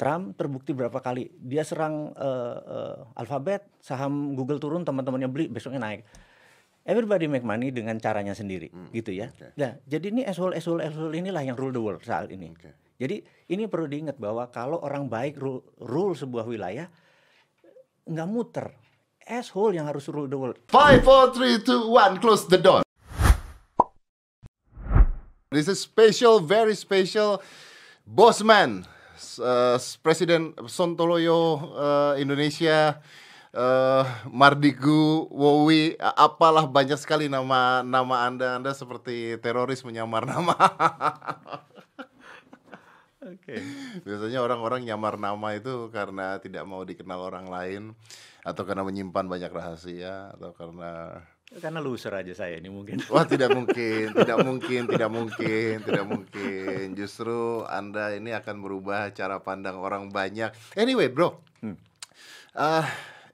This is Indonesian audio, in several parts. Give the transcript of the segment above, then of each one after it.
Trump terbukti berapa kali dia serang uh, uh, Alphabet, saham Google turun, teman-temannya beli, besoknya naik. Everybody make money dengan caranya sendiri, hmm. gitu ya. Okay. Nah, jadi ini asshole, asshole, asshole inilah yang rule the world saat ini. Okay. Jadi ini perlu diingat bahwa kalau orang baik rule, rule sebuah wilayah, nggak muter. Asshole yang harus rule the world. Five, four, three, two, one, close the door. This is special, very special, boss man uh, Presiden Sontoloyo uh, Indonesia uh, Mardigu Wowi apalah banyak sekali nama nama anda anda seperti teroris menyamar nama Oke. Okay. Biasanya orang-orang nyamar nama itu karena tidak mau dikenal orang lain atau karena menyimpan banyak rahasia atau karena karena loser aja saya ini mungkin. Wah tidak mungkin, tidak mungkin, tidak mungkin, tidak mungkin. Justru anda ini akan merubah cara pandang orang banyak. Anyway, bro, hmm. uh,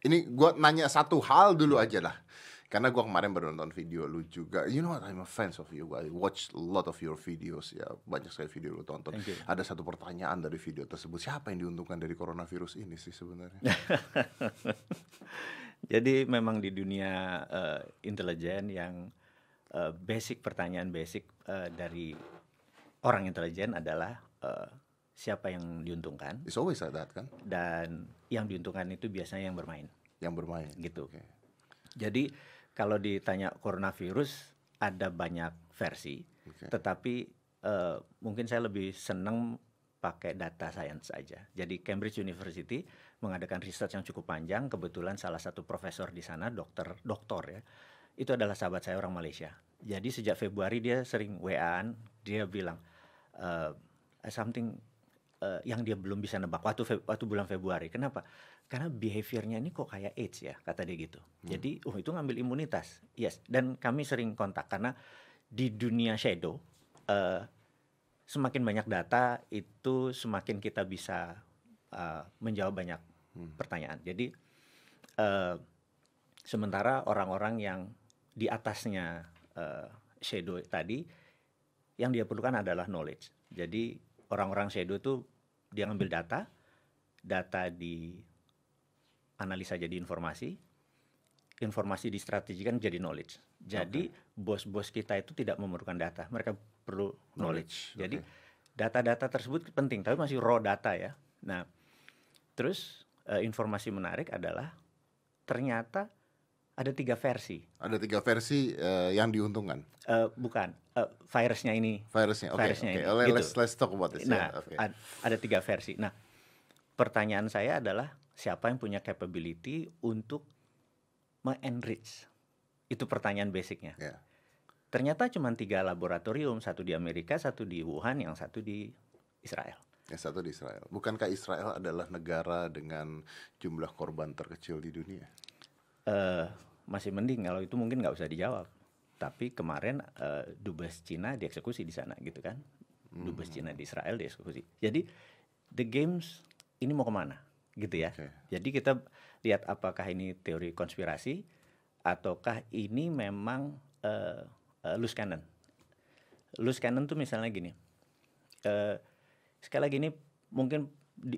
ini gue nanya satu hal dulu aja lah. Karena gue kemarin baru nonton video lu juga. You know what? I'm a fans of you. I watch a lot of your videos. Ya banyak sekali video lu tonton. Ada satu pertanyaan dari video tersebut. Siapa yang diuntungkan dari coronavirus ini sih sebenarnya? Jadi memang di dunia uh, intelijen yang uh, basic pertanyaan basic uh, dari orang intelijen adalah uh, siapa yang diuntungkan. It's always like that kan? Dan yang diuntungkan itu biasanya yang bermain. Yang bermain. Gitu. Okay. Jadi kalau ditanya coronavirus ada banyak versi, okay. tetapi uh, mungkin saya lebih senang pakai data science saja. Jadi Cambridge University mengadakan riset yang cukup panjang. Kebetulan salah satu profesor di sana, dokter, doktor ya, itu adalah sahabat saya orang Malaysia. Jadi sejak Februari dia sering WA-an, dia bilang uh, something uh, yang dia belum bisa nebak waktu waktu bulan Februari. Kenapa? Karena behaviornya ini kok kayak AIDS ya, kata dia gitu. Hmm. Jadi, oh itu ngambil imunitas. Yes, dan kami sering kontak karena di dunia shadow uh, semakin banyak data itu semakin kita bisa uh, menjawab banyak hmm. pertanyaan. Jadi uh, sementara orang-orang yang di atasnya uh, shadow tadi yang dia perlukan adalah knowledge. Jadi orang-orang shadow itu dia ngambil data, data di analisa jadi informasi, informasi distrategikan jadi knowledge. Jadi bos-bos kita itu tidak memerlukan data, mereka perlu knowledge. knowledge. Jadi data-data tersebut penting, tapi masih raw data ya. Nah, Terus uh, informasi menarik adalah ternyata ada tiga versi. Ada tiga versi uh, yang diuntungkan. Uh, bukan uh, virusnya ini. Virusnya, oke. Okay, virusnya okay. ini. Let's, gitu. let's talk about this. Nah, yeah, okay. ad, ada tiga versi. Nah, pertanyaan saya adalah siapa yang punya capability untuk me-enrich? Itu pertanyaan basicnya. Yeah. Ternyata cuma tiga laboratorium, satu di Amerika, satu di Wuhan, yang satu di Israel. Yang satu di Israel. Bukankah Israel adalah negara dengan jumlah korban terkecil di dunia? Uh, masih mending kalau itu mungkin nggak usah dijawab. Tapi kemarin uh, dubes Cina dieksekusi di sana gitu kan. Hmm. Dubes Cina di Israel dieksekusi. Jadi the games ini mau ke mana gitu ya. Okay. Jadi kita lihat apakah ini teori konspirasi ataukah ini memang uh, uh, loose cannon. Loose cannon tuh misalnya gini. Uh, sekali lagi ini mungkin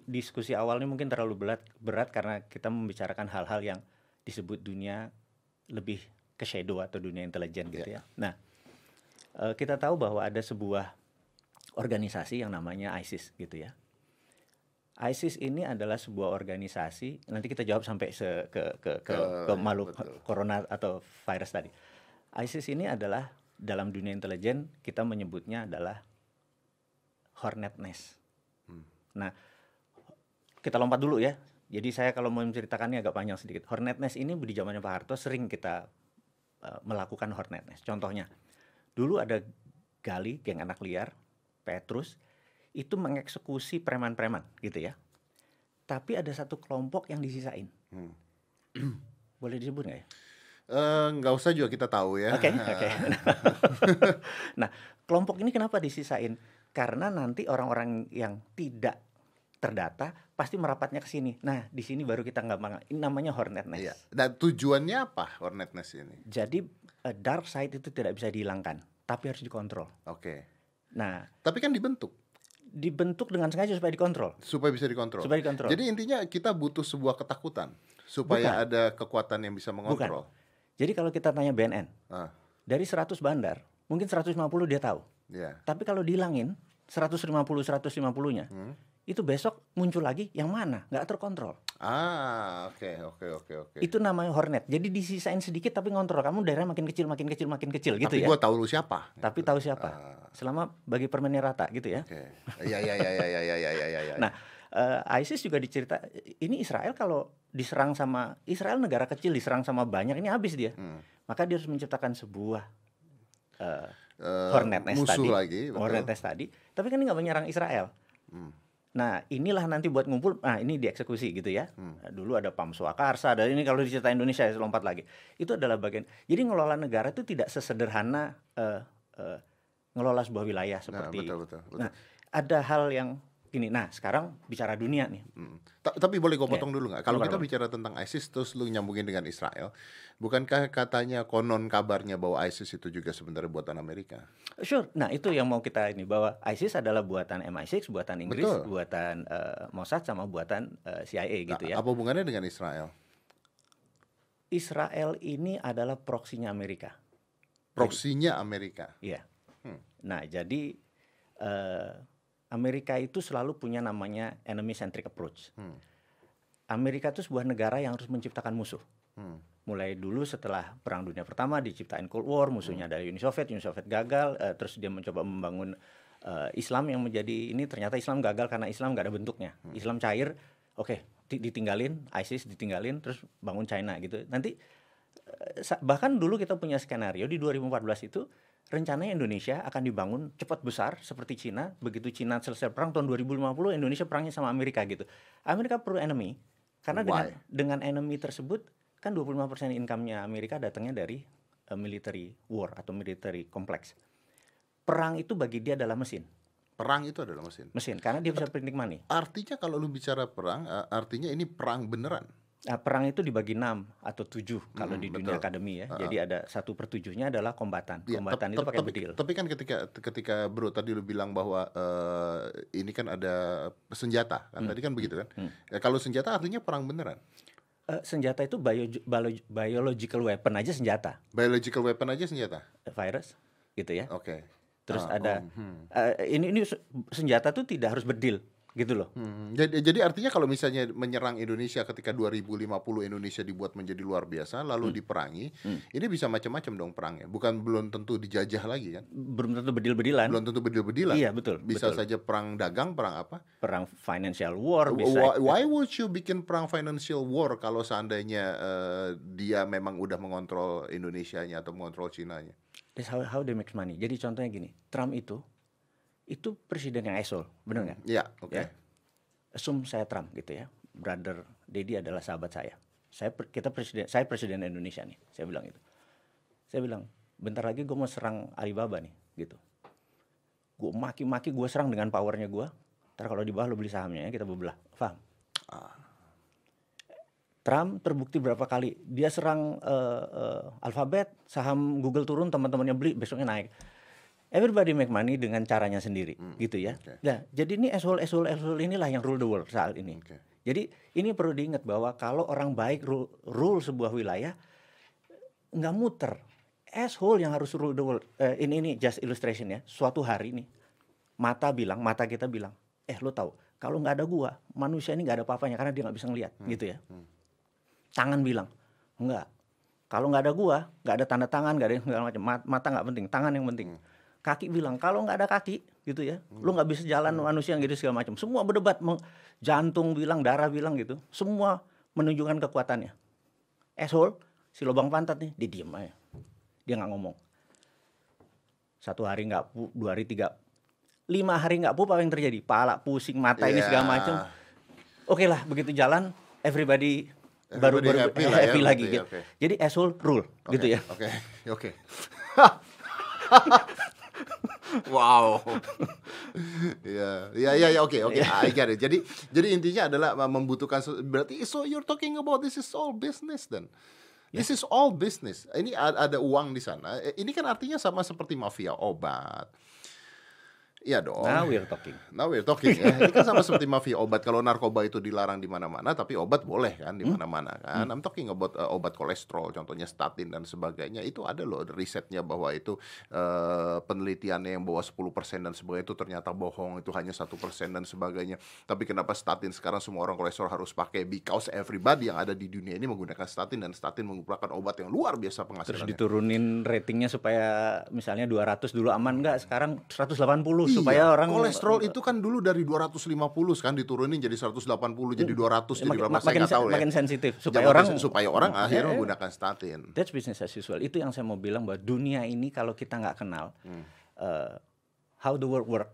diskusi awalnya mungkin terlalu berat berat karena kita membicarakan hal-hal yang disebut dunia lebih ke shadow atau dunia intelijen gitu yeah. ya. Nah, uh, kita tahu bahwa ada sebuah organisasi yang namanya ISIS gitu ya. ISIS ini adalah sebuah organisasi nanti kita jawab sampai se ke ke ke, ke malu corona atau virus tadi. ISIS ini adalah dalam dunia intelijen kita menyebutnya adalah hornet nest. Hmm. Nah, kita lompat dulu ya. Jadi saya kalau mau menceritakannya agak panjang sedikit. Hornet nest ini di zamannya Pak Harto sering kita uh, melakukan hornet nest. Contohnya, dulu ada Gali, geng anak liar, Petrus, itu mengeksekusi preman-preman gitu ya. Tapi ada satu kelompok yang disisain. Hmm. Boleh disebut nggak ya? Eh, nggak uh, usah juga kita tahu ya. Oke, okay, oke. Okay. nah, kelompok ini kenapa disisain? Karena nanti orang-orang yang tidak terdata pasti merapatnya ke sini. Nah, di sini baru kita nggak ini namanya hornet nest. Iya. Dan tujuannya apa hornet nest ini? Jadi uh, dark side itu tidak bisa dihilangkan, tapi harus dikontrol. Oke. Okay. Nah, tapi kan dibentuk. dibentuk dengan sengaja supaya dikontrol. Supaya bisa dikontrol. Supaya dikontrol. Jadi intinya kita butuh sebuah ketakutan supaya Bukan. ada kekuatan yang bisa mengontrol. Jadi kalau kita tanya BNN, Ah, dari 100 bandar, mungkin 150 dia tahu. Yeah. Tapi kalau dihilangin 150 150-nya, hmm. itu besok muncul lagi yang mana? nggak terkontrol. Ah, oke okay, oke okay, oke okay, oke. Okay. Itu namanya hornet. Jadi disisain sedikit tapi ngontrol. Kamu daerah makin kecil makin kecil makin kecil gitu tapi gitu ya. Tapi gua tahu lu siapa. Tapi tahu siapa. Uh. Selama bagi permennya rata gitu ya. Oke. Okay. Iya iya iya iya iya iya iya ya. Ya. Nah, uh, ISIS juga dicerita ini Israel kalau diserang sama Israel negara kecil diserang sama banyak ini habis dia. Hmm. Maka dia harus menciptakan sebuah uh, Hornet nest musuh tadi, lagi, betul. hornet tadi. Tapi kan ini nggak menyerang Israel. Hmm. Nah, inilah nanti buat ngumpul. Nah, ini dieksekusi gitu ya. Hmm. Nah, dulu ada Pam Swakarsa, dan ini kalau diceritain Indonesia ya lompat lagi. Itu adalah bagian. Jadi ngelola negara itu tidak sesederhana eh, eh, ngelola sebuah wilayah Nah, seperti. betul, betul, betul. Nah, ada hal yang gini. Nah, sekarang bicara dunia nih. Hmm. Ta- Tapi boleh gue Oke. potong dulu nggak? Kalau kita bicara tentang ISIS terus lu nyambungin dengan Israel, bukankah katanya konon kabarnya bahwa ISIS itu juga sebenarnya buatan Amerika? Sure. Nah, itu yang mau kita ini bahwa ISIS adalah buatan MI6, buatan Inggris, Betul. buatan eh, Mossad sama buatan eh, CIA gitu Nah, ya. Apa hubungannya dengan Israel? Israel ini adalah proksinya Amerika. Proksinya Amerika. Iya. Hmm. Nah, jadi eh, Amerika itu selalu punya namanya enemy centric approach. Hmm. Amerika itu sebuah negara yang harus menciptakan musuh. Hmm. Mulai dulu setelah Perang Dunia Pertama diciptain Cold War, musuhnya dari Uni Soviet, Uni Soviet gagal, eh, terus dia mencoba membangun eh, Islam yang menjadi ini ternyata Islam gagal karena Islam nggak ada bentuknya. Islam cair, oke di- ditinggalin, ISIS ditinggalin, terus bangun China gitu. Nanti eh, bahkan dulu kita punya skenario di 2014 itu rencananya Indonesia akan dibangun cepat besar seperti Cina. Begitu Cina selesai perang tahun 2050 Indonesia perangnya sama Amerika gitu. Amerika perlu enemy karena dengan Why? dengan enemy tersebut kan 25% income-nya Amerika datangnya dari eh, military war atau military complex. Perang itu bagi dia adalah mesin. Perang itu adalah mesin. Mesin karena dia bisa printing money. Artinya kalau lu bicara perang, eh, artinya ini perang beneran. Nah, perang itu dibagi 6 atau 7 kalau Hmm, di betul. dunia akademi ya. Ah, Jadi ada satu per tujuhnya adalah kombatan. Iya, kombatan itu pakai tapi, bedil. tapi kan ketika ketika bro tadi lu bilang bahwa eh, ini kan ada senjata kan tadi kan begitu kan Hmm. Ya, kalau senjata artinya perang beneran Eh, senjata itu bio, bio- biological weapon aja senjata, biological weapon aja senjata Eh, virus gitu ya. oke Terus Ah, ada oh, hmm. eh, ini ini se- senjata tuh tidak harus bedil gitu loh. Hmm, Jadi, jadi artinya kalau misalnya menyerang Indonesia ketika 2050 Indonesia dibuat menjadi luar biasa lalu diperangi, Hmm. ini bisa macam-macam dong perangnya. Bukan belum tentu dijajah lagi kan? Belum tentu bedil-bedilan. Belum tentu bedil-bedilan. Iya betul. Bisa betul. saja perang dagang, perang apa? perang financial war bisa. Why, why would you bikin perang financial war kalau seandainya eh, dia memang udah mengontrol Indonesianya atau mengontrol Cina-nya? That's how, how they make money. Jadi contohnya gini, Trump itu itu presiden yang asshole, benar nggak? Iya, oke. Ya. Assume saya Trump gitu ya. Brother Dedi adalah sahabat saya. Saya kita presiden saya presiden Indonesia nih. Saya bilang itu. Saya bilang, bentar lagi gue mau serang Alibaba nih, gitu. Gue maki-maki, gue serang dengan powernya gue. Ntar kalau di bawah lo beli sahamnya ya, kita bebelah. Paham? Trump terbukti berapa kali dia serang eh, eh, Alphabet, saham Google turun, teman-temannya beli, besoknya naik. Everybody make money dengan caranya sendiri, gitu ya. oke. Nah, jadi ini asshole, asshole, asshole inilah yang rule the world saat ini. Oke. Jadi ini perlu diingat bahwa kalau orang baik rule, rule sebuah wilayah nggak muter. Asshole yang harus rule the world. Eh, ini ini just illustration ya. Suatu hari nih mata bilang, mata kita bilang, eh lo tahu kalau nggak ada gua manusia ini nggak ada apa-apanya karena dia nggak bisa ngelihat, gitu ya. Tangan bilang, enggak. Kalau nggak ada gua, nggak ada tanda tangan, nggak ada yang segala macam. Ma- Mata nggak penting, tangan yang penting. Kaki bilang, kalau nggak ada kaki, gitu ya, lu nggak bisa jalan manusia yang gitu segala macam. Semua berdebat, jantung bilang, darah bilang gitu. Semua menunjukkan kekuatannya. Asshole, si lubang pantat nih, dia diem aja. Dia nggak ngomong. Satu hari nggak dua hari tiga, lima hari nggak pu, apa yang terjadi? Pala pusing, mata ini segala Ya. macam. Oke lah, begitu jalan, everybody, baru Everybody baru happy happy, lah ya, lagi gitu. oke. Jadi asshole rule Oke, gitu ya. Oke, oke. wow. Ya, ya, ya, ya, oke, oke. I get it. Jadi, jadi intinya adalah membutuhkan berarti so you're talking about this is all business then. This is all business. Ini ada uang di sana. Eh, Ini kan artinya sama seperti mafia obat. Iya dong. Now we're talking. Now we're talking ya. Ini kan sama seperti mafia obat. Kalau narkoba itu dilarang di mana-mana, tapi obat boleh kan di mana-mana kan. I'm talking about uh, obat kolesterol, contohnya statin dan sebagainya. Itu ada loh risetnya bahwa itu uh, penelitiannya yang bawa 10% dan sebagainya itu ternyata bohong, itu hanya satu persen dan sebagainya. Tapi kenapa statin sekarang semua orang kolesterol harus pakai? Because everybody yang ada di dunia ini menggunakan statin dan statin merupakan obat yang luar biasa Terus penghasilannya. diturunin ratingnya supaya misalnya 200 dulu aman nggak? Sekarang 180 supaya orang kolesterol itu kan dulu dari 250 kan diturunin jadi 180 jadi 200 jadi berapa saya nggak tahu ya. makin sensitif Ya, supaya orang supaya orang akhirnya Eh, menggunakan statin. That's business as usual. Itu yang saya mau bilang bahwa dunia ini kalau kita nggak kenal eh, how the world work,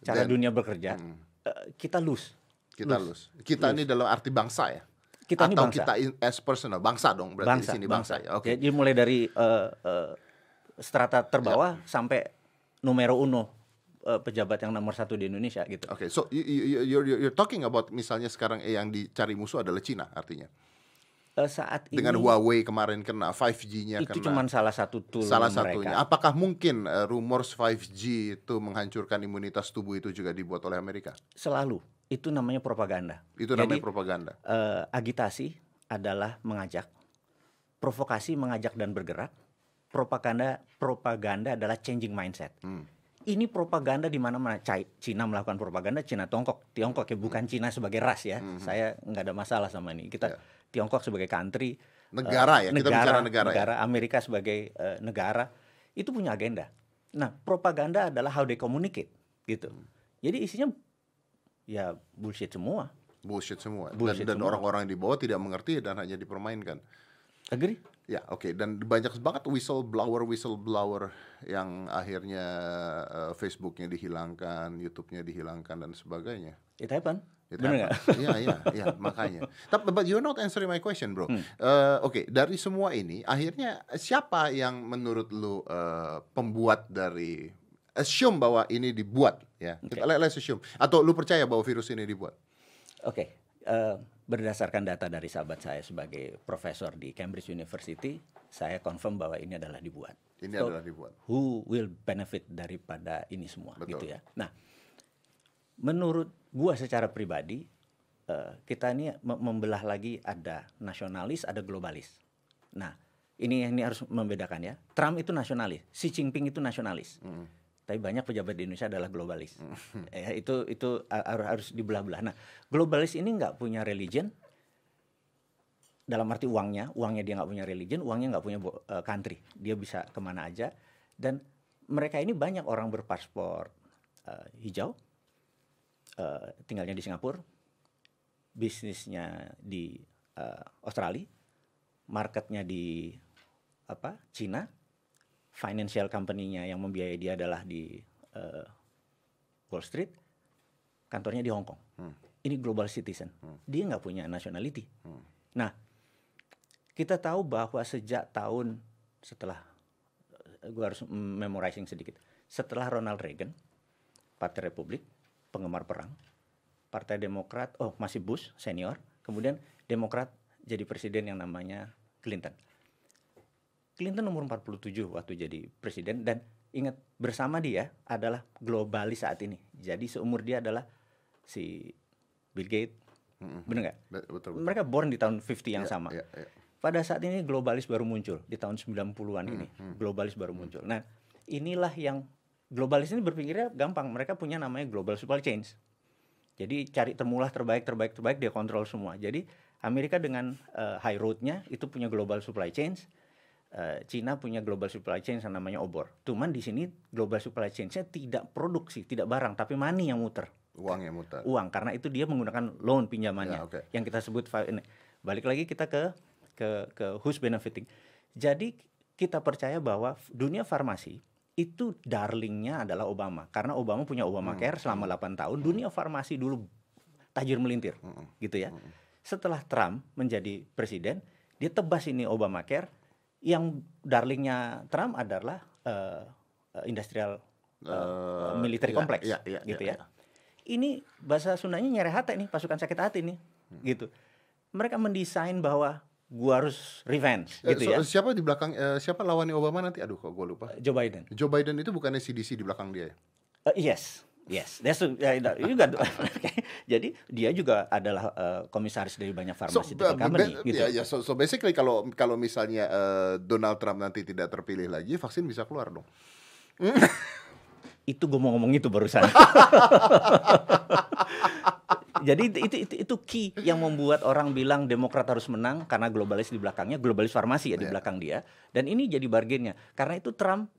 cara Then- dunia bekerja, eh, kita lose. Kita lulus. Kita ini dalam arti bangsa ya. Kita ini Atau bangsa. kita in- as personal bangsa dong berarti bangsa, di sini bangsa, ya. Oke. Jadi mulai dari eh, eh, strata terbawah sampai numero uno eh, pejabat yang nomor satu di Indonesia gitu. Oke, so you, you, you're, you're talking about misalnya sekarang eh, yang dicari musuh adalah Cina artinya. Eh, saat ini Dengan Huawei kemarin kena 5G-nya itu kena. cuma salah satu tool Salah mereka. satunya. Apakah mungkin uh, rumors 5G itu menghancurkan imunitas tubuh itu juga dibuat oleh Amerika? Selalu itu namanya propaganda. Itu Jadi, namanya propaganda. eh, agitasi adalah mengajak, provokasi mengajak dan bergerak, propaganda propaganda adalah changing mindset. Hmm. Ini propaganda di mana-mana. Cina melakukan propaganda, Cina Tiongkok, Tiongkok ya bukan Cina sebagai ras ya. Saya nggak ada masalah sama ini. Kita Ya. Tiongkok sebagai country, Negara eh, ya, kita bicara negara ya. Amerika sebagai eh, negara itu punya agenda. Nah, propaganda adalah how they communicate gitu. Hmm. Jadi isinya ya bullshit semua. Bullshit semua. Bullshit dan orang-orang yang di bawah tidak mengerti dan hanya dipermainkan. Agree? Ya, oke. Dan banyak banget whistleblower whistleblower yang akhirnya uh, Facebooknya dihilangkan, YouTube-nya dihilangkan dan sebagainya. It happen. It Bener happens. Iya, iya, iya, makanya. Tapi but you're not answering my question, bro. Hmm. Eh, Oke, dari semua ini, akhirnya siapa yang menurut lu eh, pembuat dari assume bahwa ini dibuat, ya? Let- Let's assume. Atau lu percaya bahwa virus ini dibuat? Oke, eh, berdasarkan data dari sahabat saya sebagai profesor di Cambridge University, saya confirm bahwa ini adalah dibuat. Ini So, adalah dibuat. Who will benefit daripada ini semua, Betul. gitu ya. Nah, menurut gua secara pribadi, eh, kita ini mem- membelah lagi ada nasionalis, ada globalis. Nah, ini ini harus membedakan ya. Trump itu nasionalis, Xi Jinping itu nasionalis. Tapi banyak pejabat di Indonesia adalah globalis. Ya, itu itu ha- harus harus dibelah-belah. Nah, globalis ini nggak punya religion dalam arti uangnya, uangnya dia nggak punya religion, uangnya nggak punya eh, country, dia bisa ke mana aja. Dan mereka ini banyak orang berpaspor eh, hijau, eh, tinggalnya di Singapura, bisnisnya di eh, Australia, marketnya di apa Cina, financial company-nya yang membiayai dia adalah di eh, Wall Street, kantornya di Hong Kong. Ini global citizen. Dia nggak punya nationality. Nah, kita tahu bahwa sejak tahun setelah gue harus memorizing sedikit. Setelah Ronald Reagan, Partai Republik, penggemar perang, Partai Demokrat, oh masih Bush senior, kemudian Demokrat jadi presiden yang namanya Clinton. Clinton nomor 47 waktu jadi presiden dan ingat bersama dia adalah globalis saat ini. Jadi seumur dia adalah si Bill Gates, bener nggak? Be- Betul, betul. Mereka born di tahun 50 yang Ya, sama. ya, ya. Pada saat ini globalis baru muncul di tahun 90-an ini. Hmm, Globalis baru muncul. Nah, inilah yang globalis ini berpikirnya gampang. Mereka punya namanya global supply chains. Jadi cari temulah terbaik terbaik terbaik dia kontrol semua. Jadi Amerika dengan eh, high road-nya itu punya global supply chains. Eh, Cina punya global supply chain yang namanya obor. Cuman di sini global supply chains-nya tidak produksi, tidak barang, tapi money yang muter Uang yang muter. uang karena itu dia menggunakan loan pinjamannya Ya, oke. yang kita sebut ini. balik lagi kita ke ke ke who's benefiting jadi kita percaya bahwa dunia farmasi itu darlingnya adalah Obama karena Obama punya Obamacare selama 8 tahun dunia farmasi dulu tajir melintir gitu ya setelah Trump menjadi presiden dia tebas ini Obamacare yang darlingnya Trump adalah eh, industrial eh, Eh, military iya, complex iya, iya, gitu iya, ya ini bahasa Sundanya nyereh hati nih pasukan sakit hati nih Hmm. gitu mereka mendesain bahwa gua harus revenge Eh, gitu so- ya Siapa di belakang eh, siapa lawannya Obama nanti? Aduh kok gue lupa. Joe Biden Joe Biden itu bukannya CDC di belakang dia ya? Eh, yes Yes, that's juga. Jadi dia juga adalah uh, komisaris dari banyak pharmaceutical so, company. Be, gitu. Ya, ya, so, so basically kalau kalau misalnya uh, Donald Trump nanti tidak terpilih lagi, vaksin bisa keluar dong. itu gue mau ngomong itu barusan. Jadi itu, itu itu itu key yang membuat orang bilang Demokrat harus menang karena globalis di belakangnya, globalis farmasi ya di yeah. belakang dia. Dan ini jadi bargainnya. Karena itu Trump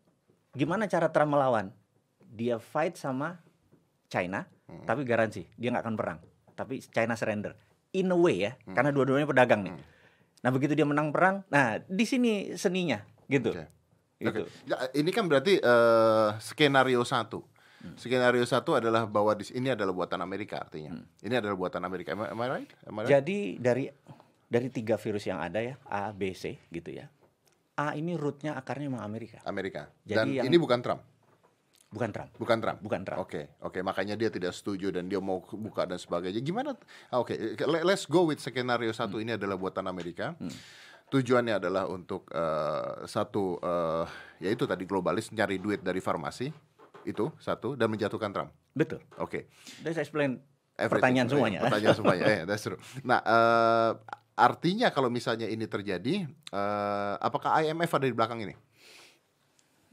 gimana cara Trump melawan? Dia fight sama China, hmm. tapi garansi dia nggak akan perang. Tapi China surrender. In a way ya, hmm. karena dua-duanya pedagang nih. Hmm. Nah begitu dia menang perang, nah di sini seninya gitu. Okay. Gitu. Okay. Ya, ini kan berarti uh, skenario satu. Hmm. Skenario satu adalah bahwa di, ini adalah buatan Amerika artinya. Hmm. Ini adalah buatan Amerika. Am, am I right? Am I right? Jadi dari dari tiga virus yang ada ya A, B, C gitu ya. A ini rootnya akarnya memang Amerika. Amerika. Jadi Dan yang, ini bukan Trump. Bukan Trump. Bukan Trump. Bukan Trump. Oke, okay, oke. Okay. Makanya dia tidak setuju dan dia mau buka dan sebagainya. Gimana? Ah, oke, okay. let's go with skenario satu hmm. ini adalah buatan Amerika. Hmm. Tujuannya adalah untuk uh, satu, uh, yaitu tadi globalis nyari duit dari farmasi itu satu dan menjatuhkan Trump. Betul. Oke. Okay. That's explain pertanyaan semuanya. Pertanyaan semuanya. ya, that's true. Nah, uh, artinya kalau misalnya ini terjadi, uh, apakah IMF ada di belakang ini?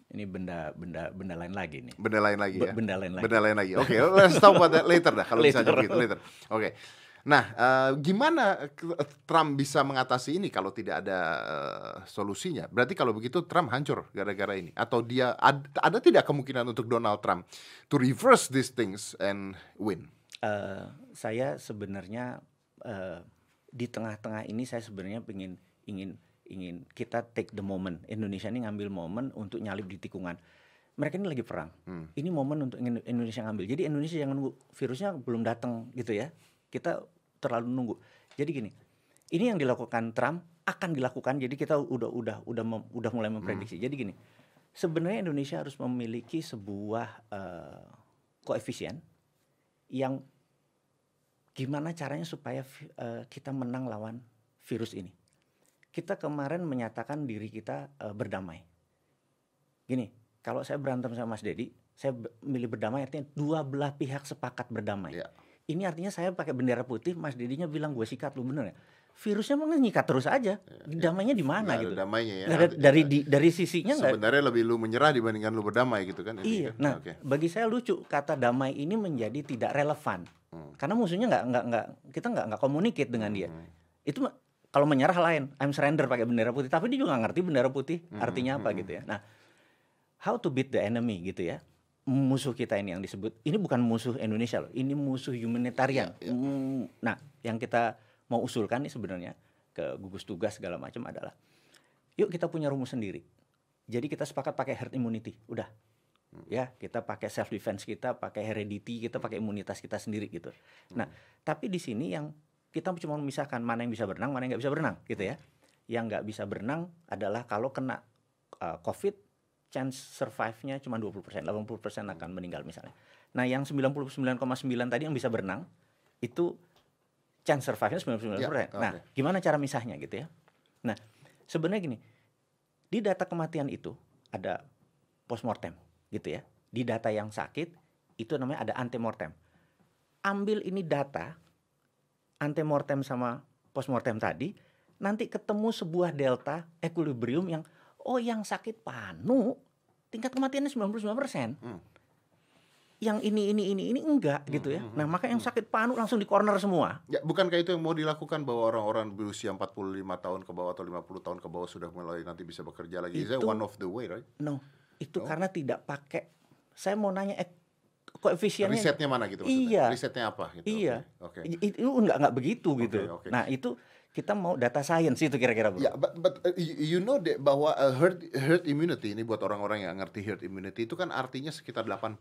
Ini benda benda benda lain lagi nih. Benda lain lagi ya. Benda lain lagi. Benda lain lagi. Oke, okay, let's talk about that later dah kalau misalnya begitu later. Oke. Okay. Nah, uh, gimana Trump bisa mengatasi ini kalau tidak ada uh, solusinya? Berarti kalau begitu Trump hancur gara-gara ini atau dia ad, ada tidak kemungkinan untuk Donald Trump to reverse these things and win? Uh, saya sebenarnya uh, di tengah-tengah ini saya sebenarnya ingin ingin ingin kita take the moment. Indonesia ini ngambil momen untuk nyalip di tikungan. Mereka ini lagi perang. Hmm. Ini momen untuk Indonesia ngambil. Jadi Indonesia jangan nunggu virusnya belum datang gitu ya. Kita terlalu nunggu. Jadi gini, ini yang dilakukan Trump akan dilakukan. Jadi kita udah udah udah mem, udah mulai memprediksi. Hmm. Jadi gini, sebenarnya Indonesia harus memiliki sebuah uh, koefisien yang gimana caranya supaya uh, kita menang lawan virus ini kita kemarin menyatakan diri kita uh, berdamai. Gini, kalau saya berantem sama Mas Dedi, saya milih berdamai artinya dua belah pihak sepakat berdamai. Ya. Ini artinya saya pakai bendera putih, Mas Dedinya bilang gue sikat lu bener ya. Virusnya mau nyikat terus aja. Ya, damainya di mana gitu? Damainya ya. Dari dari di, dari sisinya Sebenarnya gak, lebih lu menyerah dibandingkan lu berdamai gitu kan. Iya. Kan? Nah, okay. bagi saya lucu kata damai ini menjadi tidak relevan. Hmm. Karena musuhnya nggak nggak nggak kita nggak nggak komunikasi dengan dia. Hmm. Itu kalau menyerah lain, I'm surrender pakai bendera putih. Tapi dia juga gak ngerti bendera putih hmm, artinya apa hmm. gitu ya. Nah, how to beat the enemy gitu ya. Musuh kita ini yang disebut, ini bukan musuh Indonesia loh, ini musuh humanitarian. Ya, ya. Nah, yang kita mau usulkan nih sebenarnya ke gugus tugas segala macam adalah, yuk kita punya rumus sendiri. Jadi kita sepakat pakai herd immunity, udah. Hmm. Ya, kita pakai self defense kita, pakai heredity, kita pakai imunitas kita sendiri gitu. Nah, hmm. tapi di sini yang kita cuma memisahkan mana yang bisa berenang, mana yang nggak bisa berenang, gitu ya. Yang nggak bisa berenang adalah kalau kena uh, COVID, chance survive-nya cuma 20%, 80% akan meninggal misalnya. Nah, yang 99,9 tadi yang bisa berenang, itu chance survive-nya 99%. Ya, okay. Nah, gimana cara misahnya gitu ya? Nah, sebenarnya gini, di data kematian itu ada postmortem gitu ya. Di data yang sakit itu namanya ada antemortem. Ambil ini data antemortem sama postmortem tadi, nanti ketemu sebuah delta equilibrium yang oh yang sakit panu tingkat kematiannya 99%. persen. Hmm. Yang ini ini ini ini enggak hmm, gitu ya. Hmm, nah, hmm, maka yang hmm. sakit panu langsung di corner semua. Ya, bukankah itu yang mau dilakukan bahwa orang-orang berusia 45 tahun ke bawah atau 50 tahun ke bawah sudah mulai nanti bisa bekerja lagi? Itu one of the way, right? No. Itu no? karena tidak pakai saya mau nanya koefisiennya risetnya mana gitu maksudnya? Iya. Risetnya apa gitu. Iya. Oke. Okay. Itu enggak enggak begitu okay, gitu. Okay. Nah, itu kita mau data science itu kira-kira Ya, yeah, but, but uh, you know that bahwa uh, herd herd immunity ini buat orang-orang yang ngerti herd immunity itu kan artinya sekitar 80%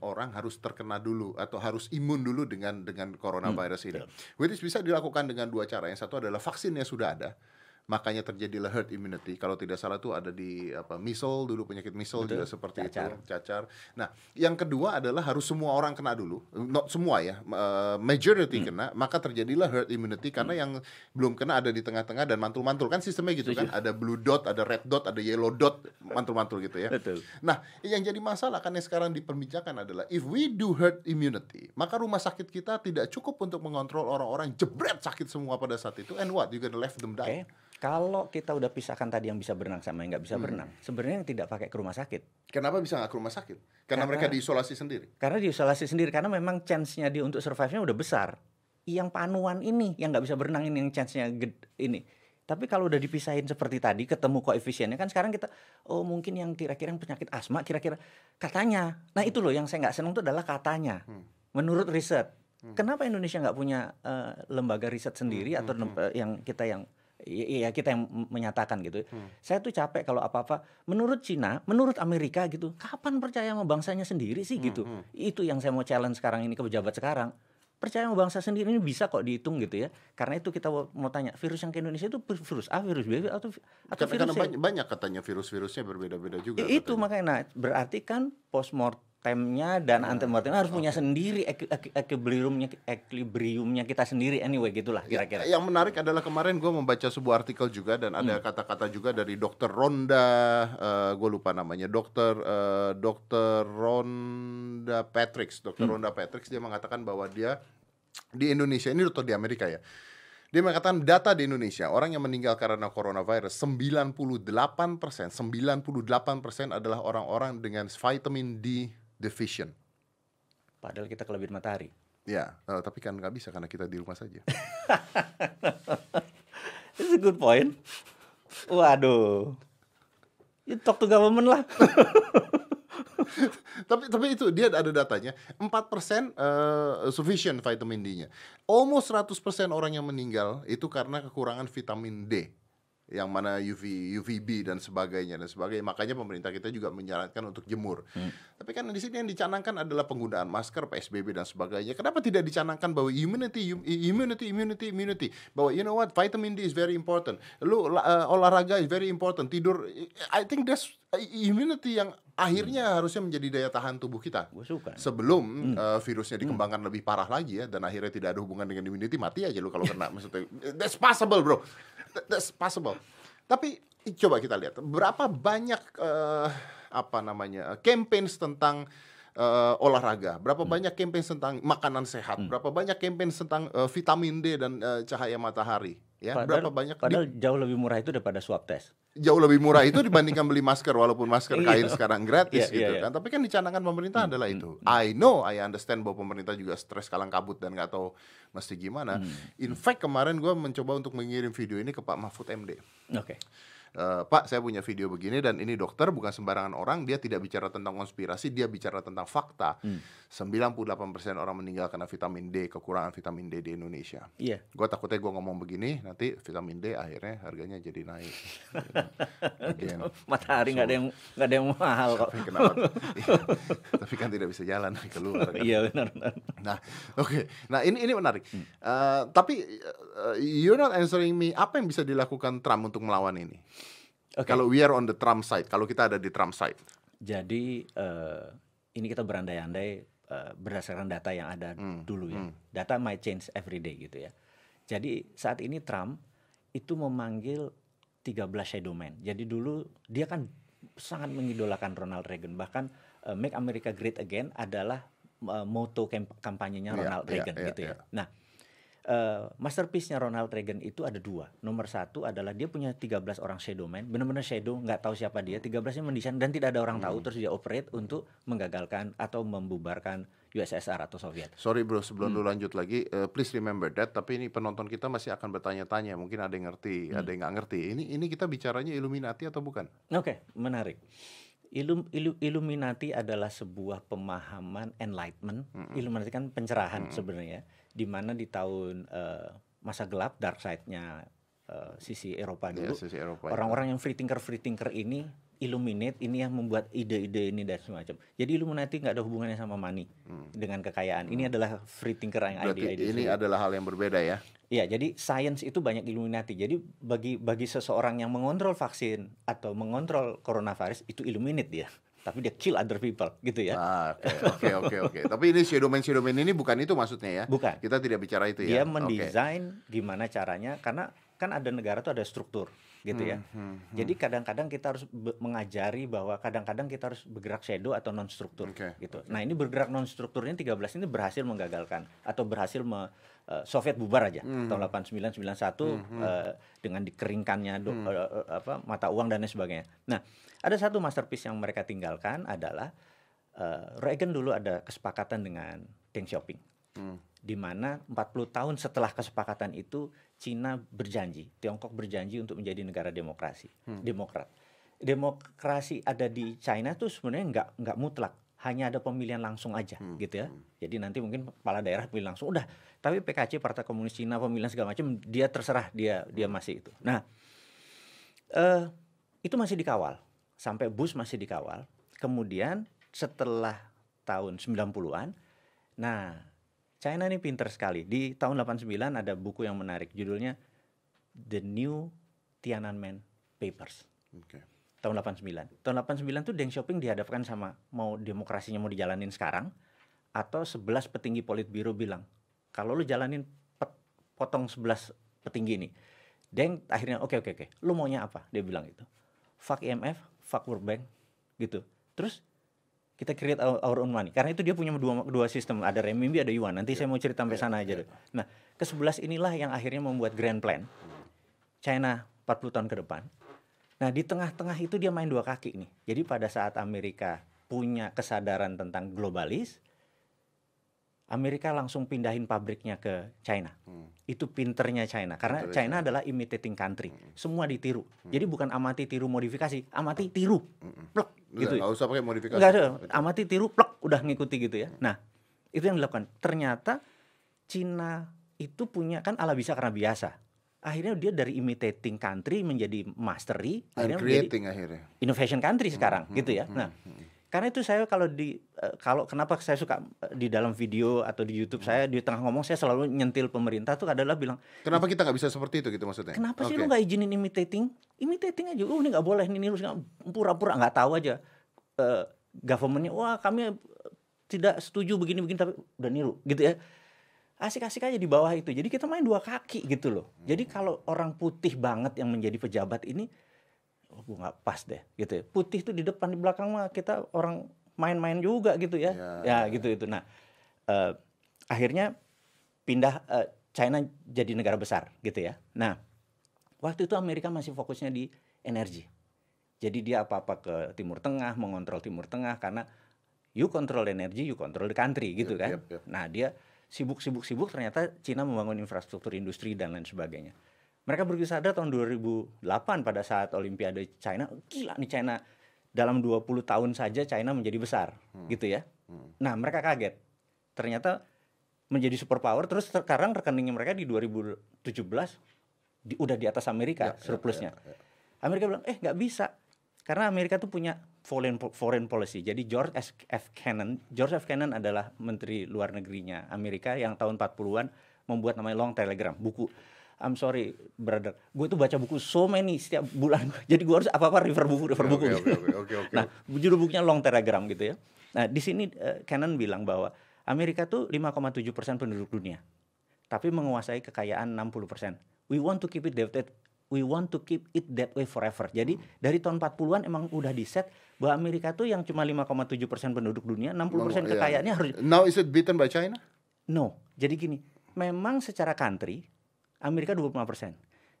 orang harus terkena dulu atau harus imun dulu dengan dengan coronavirus hmm, ini. Which is bisa dilakukan dengan dua cara. Yang satu adalah vaksinnya sudah ada makanya terjadilah herd immunity. Kalau tidak salah tuh ada di apa misol dulu penyakit misol juga seperti cacar. itu, cacar. Nah, yang kedua adalah harus semua orang kena dulu, not semua ya, uh, majority kena, maka terjadilah herd immunity karena yang belum kena ada di tengah-tengah dan mantul-mantul kan sistemnya gitu kan, ada blue dot, ada red dot, ada yellow dot, mantul-mantul gitu ya. Betul. Nah, yang jadi masalah kan yang sekarang diperbincangkan adalah if we do herd immunity, maka rumah sakit kita tidak cukup untuk mengontrol orang-orang jebret sakit semua pada saat itu and what? You gonna left them die. Oke. Kalau kita udah pisahkan tadi yang bisa berenang sama yang nggak bisa berenang, sebenarnya yang tidak pakai ke rumah sakit. Kenapa bisa nggak ke rumah sakit? Karena, Karena- mereka diisolasi sendiri. Karena diisolasi sendiri karena memang chance-nya dia untuk survive-nya udah besar. Yang panuan ini yang nggak bisa berenang ini yang chance-nya ini. Tapi kalau udah dipisahin seperti tadi ketemu koefisiennya kan sekarang kita oh mungkin yang kira-kira yang penyakit asma kira-kira katanya. Nah itu loh yang saya nggak senang itu adalah katanya. Menurut riset. Kenapa Indonesia nggak punya eh, lembaga riset sendiri atau lem- eh, yang kita yang Iya kita yang menyatakan gitu. Saya tuh capek kalau apa-apa. Menurut Cina, menurut Amerika gitu. Kapan percaya sama bangsanya sendiri sih gitu? Itu yang saya mau challenge sekarang ini ke pejabat sekarang. Percaya sama bangsa sendiri ini bisa kok dihitung gitu ya. Karena itu kita mau tanya virus yang ke Indonesia itu virus A, virus B atau atau Karena, karena virus C? banyak, banyak katanya virus-virusnya berbeda-beda juga. Itu katanya. makanya nah, berarti kan postmortemnya dan antemortemnya harus punya sendiri equilibriumnya equilibriumnya kita sendiri anyway gitulah kira-kira. Yang menarik adalah kemarin gue membaca sebuah artikel juga dan Hmm. ada kata-kata juga dari dokter Ronda, gue lupa namanya, dokter eh, dokter Ronda Patricks, dokter Hmm. Ronda Patricks dia mengatakan bahwa dia di Indonesia ini dokter di Amerika ya. Dia mengatakan data di Indonesia orang yang meninggal karena coronavirus 98 persen, 98 persen adalah orang-orang dengan vitamin D deficient. Padahal kita kelebihan matahari. Ya, eh, tapi kan nggak bisa karena kita di rumah saja. It's a good point. Waduh. You talk to government lah. tapi tapi itu dia ada datanya 4% eh, sufficient vitamin D-nya. Almost 100% orang yang meninggal itu karena kekurangan vitamin D. Yang mana UV UVB dan sebagainya dan sebagainya. Makanya pemerintah kita juga menyarankan untuk jemur. Tapi kan di sini yang dicanangkan adalah penggunaan masker, PSBB dan sebagainya. Kenapa tidak dicanangkan bahwa immunity im- immunity immunity immunity bahwa you know what vitamin D is very important. Lu eh, olahraga is very important. Tidur I think that's immunity yang akhirnya harusnya menjadi daya tahan tubuh kita. Gue suka. sebelum eh, virusnya dikembangkan lebih parah lagi ya dan akhirnya tidak ada hubungan dengan immunity mati aja lu kalau kena maksudnya. That's possible bro. That- that's possible. Tapi coba kita lihat berapa banyak eh, apa namanya campaigns tentang eh, olahraga? Berapa banyak campaigns tentang makanan sehat? Berapa banyak campaigns tentang eh, vitamin D dan eh, cahaya matahari ya berapa banyak di- Padahal jauh lebih murah itu daripada swab test. jauh lebih murah itu dibandingkan beli masker walaupun masker kain Iya. sekarang gratis Iya, gitu iya, iya. kan tapi kan dicanangkan pemerintah adalah itu I know I understand bahwa pemerintah juga stres kalang kabut dan nggak tahu mesti gimana in fact kemarin gue mencoba untuk mengirim video ini ke Pak Mahfud MD Oke. Eh, Pak, saya punya video begini dan ini dokter bukan sembarangan orang. Dia tidak bicara tentang konspirasi, dia bicara tentang fakta. 98% orang meninggal karena vitamin D, kekurangan vitamin D di Indonesia. Iya. Gue takutnya gue ngomong begini, nanti vitamin D akhirnya harganya jadi naik. Again. Matahari nggak ada yang nggak ada yang mahal kok. Tapi kenapa? Iya. Tapi kan tidak bisa jalan keluar. Kan? Iya benar. benar. Nah, oke. Nah, ini ini menarik. Eh, tapi eh, you're not answering me. Apa yang bisa dilakukan Trump untuk melawan ini? Oke. Kalau we are on the Trump side, kalau kita ada di Trump side. Jadi eh, ini kita berandai-andai eh, berdasarkan data yang ada dulu ya. Data might change every day gitu ya. Jadi saat ini Trump itu memanggil 13 shadow man. Jadi dulu dia kan sangat mengidolakan Ronald Reagan. Bahkan eh, Make America Great Again adalah eh, moto kamp- kampanyenya Iya, Ronald iya, Reagan iya, gitu ya. iya. Nah, eh, masterpiece-nya Ronald Reagan itu ada dua. Nomor satu adalah dia punya 13 orang shadow man, benar-benar shadow, nggak tahu siapa dia. 13-nya mendesain dan tidak ada orang tahu, terus dia operate untuk menggagalkan atau membubarkan USSR atau Soviet. Sorry bro, sebelum lu lanjut lagi, eh, please remember that. Tapi ini penonton kita masih akan bertanya-tanya. Mungkin ada yang ngerti, ada yang nggak ngerti. Ini ini kita bicaranya Illuminati atau bukan? Oke, menarik. Ilum, ilu- Illuminati adalah sebuah pemahaman enlightenment. Illuminati kan pencerahan sebenarnya, di mana di tahun eh, masa gelap dark side-nya eh, sisi Eropa Ya, dulu. sisi Eropa. itu. Orang-orang yang free thinker free thinker ini illuminate ini yang membuat ide-ide ini dan semacam. Jadi Illuminati nggak ada hubungannya sama money dengan kekayaan. Ini adalah free thinker yang Berarti ide-ide. ini adalah hal yang berbeda ya. Iya, jadi science itu banyak Illuminati. Jadi bagi bagi seseorang yang mengontrol vaksin atau mengontrol coronavirus itu Illuminate dia. Tapi dia kill other people gitu ya. Ah, Oke, oke, oke. Tapi ini shadow man shadow man ini bukan itu maksudnya ya? Bukan. Kita tidak bicara itu Dia ya. mendesain gimana caranya karena kan ada negara tuh ada struktur gitu ya. Hmm, Jadi kadang-kadang kita harus mengajari bahwa kadang-kadang kita harus bergerak shadow atau non struktur Oke, gitu. Nah, ini bergerak non struktur ini 13 ini berhasil menggagalkan atau berhasil me, eh, Soviet bubar aja Hmm. tahun 89 91 eh, dengan dikeringkannya do- eh, eh, apa mata uang dan lain sebagainya. Nah, ada satu masterpiece yang mereka tinggalkan adalah eh, Reagan dulu ada kesepakatan dengan Deng Xiaoping Hmm. di mana 40 tahun setelah kesepakatan itu Cina berjanji, Tiongkok berjanji untuk menjadi negara demokrasi, demokrat. Demokrasi ada di China tuh sebenarnya nggak nggak mutlak, hanya ada pemilihan langsung aja, gitu ya. Jadi nanti mungkin kepala daerah pilih langsung, udah. Tapi PKC Partai Komunis Cina pemilihan segala macam dia terserah dia dia masih itu. Nah, eh itu masih dikawal sampai Bush masih dikawal. Kemudian setelah tahun 90-an, nah China ini pinter sekali. Di tahun 89 ada buku yang menarik judulnya The New Tiananmen Papers. Oke. Tahun 89. Tahun 89 tuh Deng Xiaoping dihadapkan sama mau demokrasinya mau dijalanin sekarang atau 11 petinggi politbiro bilang, kalau lu jalanin pet- potong 11 petinggi ini. Deng akhirnya oke oke oke, lu maunya apa? Dia bilang gitu. Fuck IMF, fuck World Bank gitu. Terus kita create our, our own money. Karena itu dia punya dua dua sistem, ada renminbi, ada yuan. Nanti saya mau cerita sampai sana aja deh. Nah, ke sebelas inilah yang akhirnya membuat grand plan China 40 tahun ke depan. Nah, di tengah-tengah itu dia main dua kaki nih. Jadi pada saat Amerika punya kesadaran tentang globalis, Amerika langsung pindahin pabriknya ke China. Itu pinternya China. Karena Pinternya China adalah imitating country. Semua ditiru. Jadi bukan amati tiru modifikasi, amati tiru. Plek, gitu. Nggak usah pakai modifikasi. Enggak ada, amati tiru plek udah ngikuti gitu ya. Nah, itu yang dilakukan. Ternyata Cina itu punya kan ala bisa karena biasa. Akhirnya dia dari imitating country menjadi mastery, And akhirnya menjadi creating akhirnya. innovation country sekarang gitu ya. Nah, karena itu saya kalau di eh, kalau kenapa saya suka eh, di dalam video atau di YouTube saya di tengah ngomong saya selalu nyentil pemerintah tuh adalah bilang Kenapa kita nggak bisa seperti itu gitu maksudnya? Kenapa sih Oke. lu nggak izinin imitating? Imitating aja. Oh ini nggak boleh, ini harus pura-pura nggak tahu aja. Eh governmentnya, wah kami tidak setuju begini-begini tapi udah niru gitu ya. Asik-asik aja di bawah itu. Jadi kita main dua kaki gitu loh. Jadi kalau orang putih banget yang menjadi pejabat ini, oh gua nggak pas deh gitu ya. Putih tuh di depan di belakang mah kita orang main-main juga gitu ya. Ya, Ya, gitu itu. Nah eh, akhirnya pindah eh, China jadi negara besar gitu ya. Nah waktu itu Amerika masih fokusnya di energi. Jadi dia apa-apa ke Timur Tengah, mengontrol Timur Tengah karena you control energi, you control the country gitu Yep, kan. yep, yep. Nah dia sibuk-sibuk-sibuk ternyata Cina membangun infrastruktur industri dan lain sebagainya. Mereka begitu sadar tahun 2008 pada saat Olimpiade China, gila nih China dalam 20 tahun saja China menjadi besar gitu ya. Nah mereka kaget. Ternyata menjadi superpower terus sekarang rekeningnya mereka di 2017 di, udah di atas Amerika Ya, ya, surplusnya. ya, ya. Amerika bilang eh nggak bisa karena Amerika tuh punya foreign foreign policy. Jadi George S. F. Kennan, George F. Kennan adalah menteri luar negerinya Amerika yang tahun 40-an membuat namanya Long Telegram, buku I'm sorry, brother. Gue tuh baca buku so many setiap bulan. Jadi gue harus apa-apa refer buku, refer buku. Oke, oke, oke, oke, oke. Nah, judul bukunya Long Telegram gitu ya. Nah, di sini eh, Cannon bilang bahwa Amerika tuh 5,7 persen penduduk dunia, tapi menguasai kekayaan 60 persen. We want to keep it that- we want to keep it that way forever. Jadi dari tahun 40-an emang udah di set bahwa Amerika tuh yang cuma 5,7 persen penduduk dunia, 60 persen Iya. kekayaannya harus Now is it beaten by China? no. Jadi gini, memang secara country Amerika 25 persen,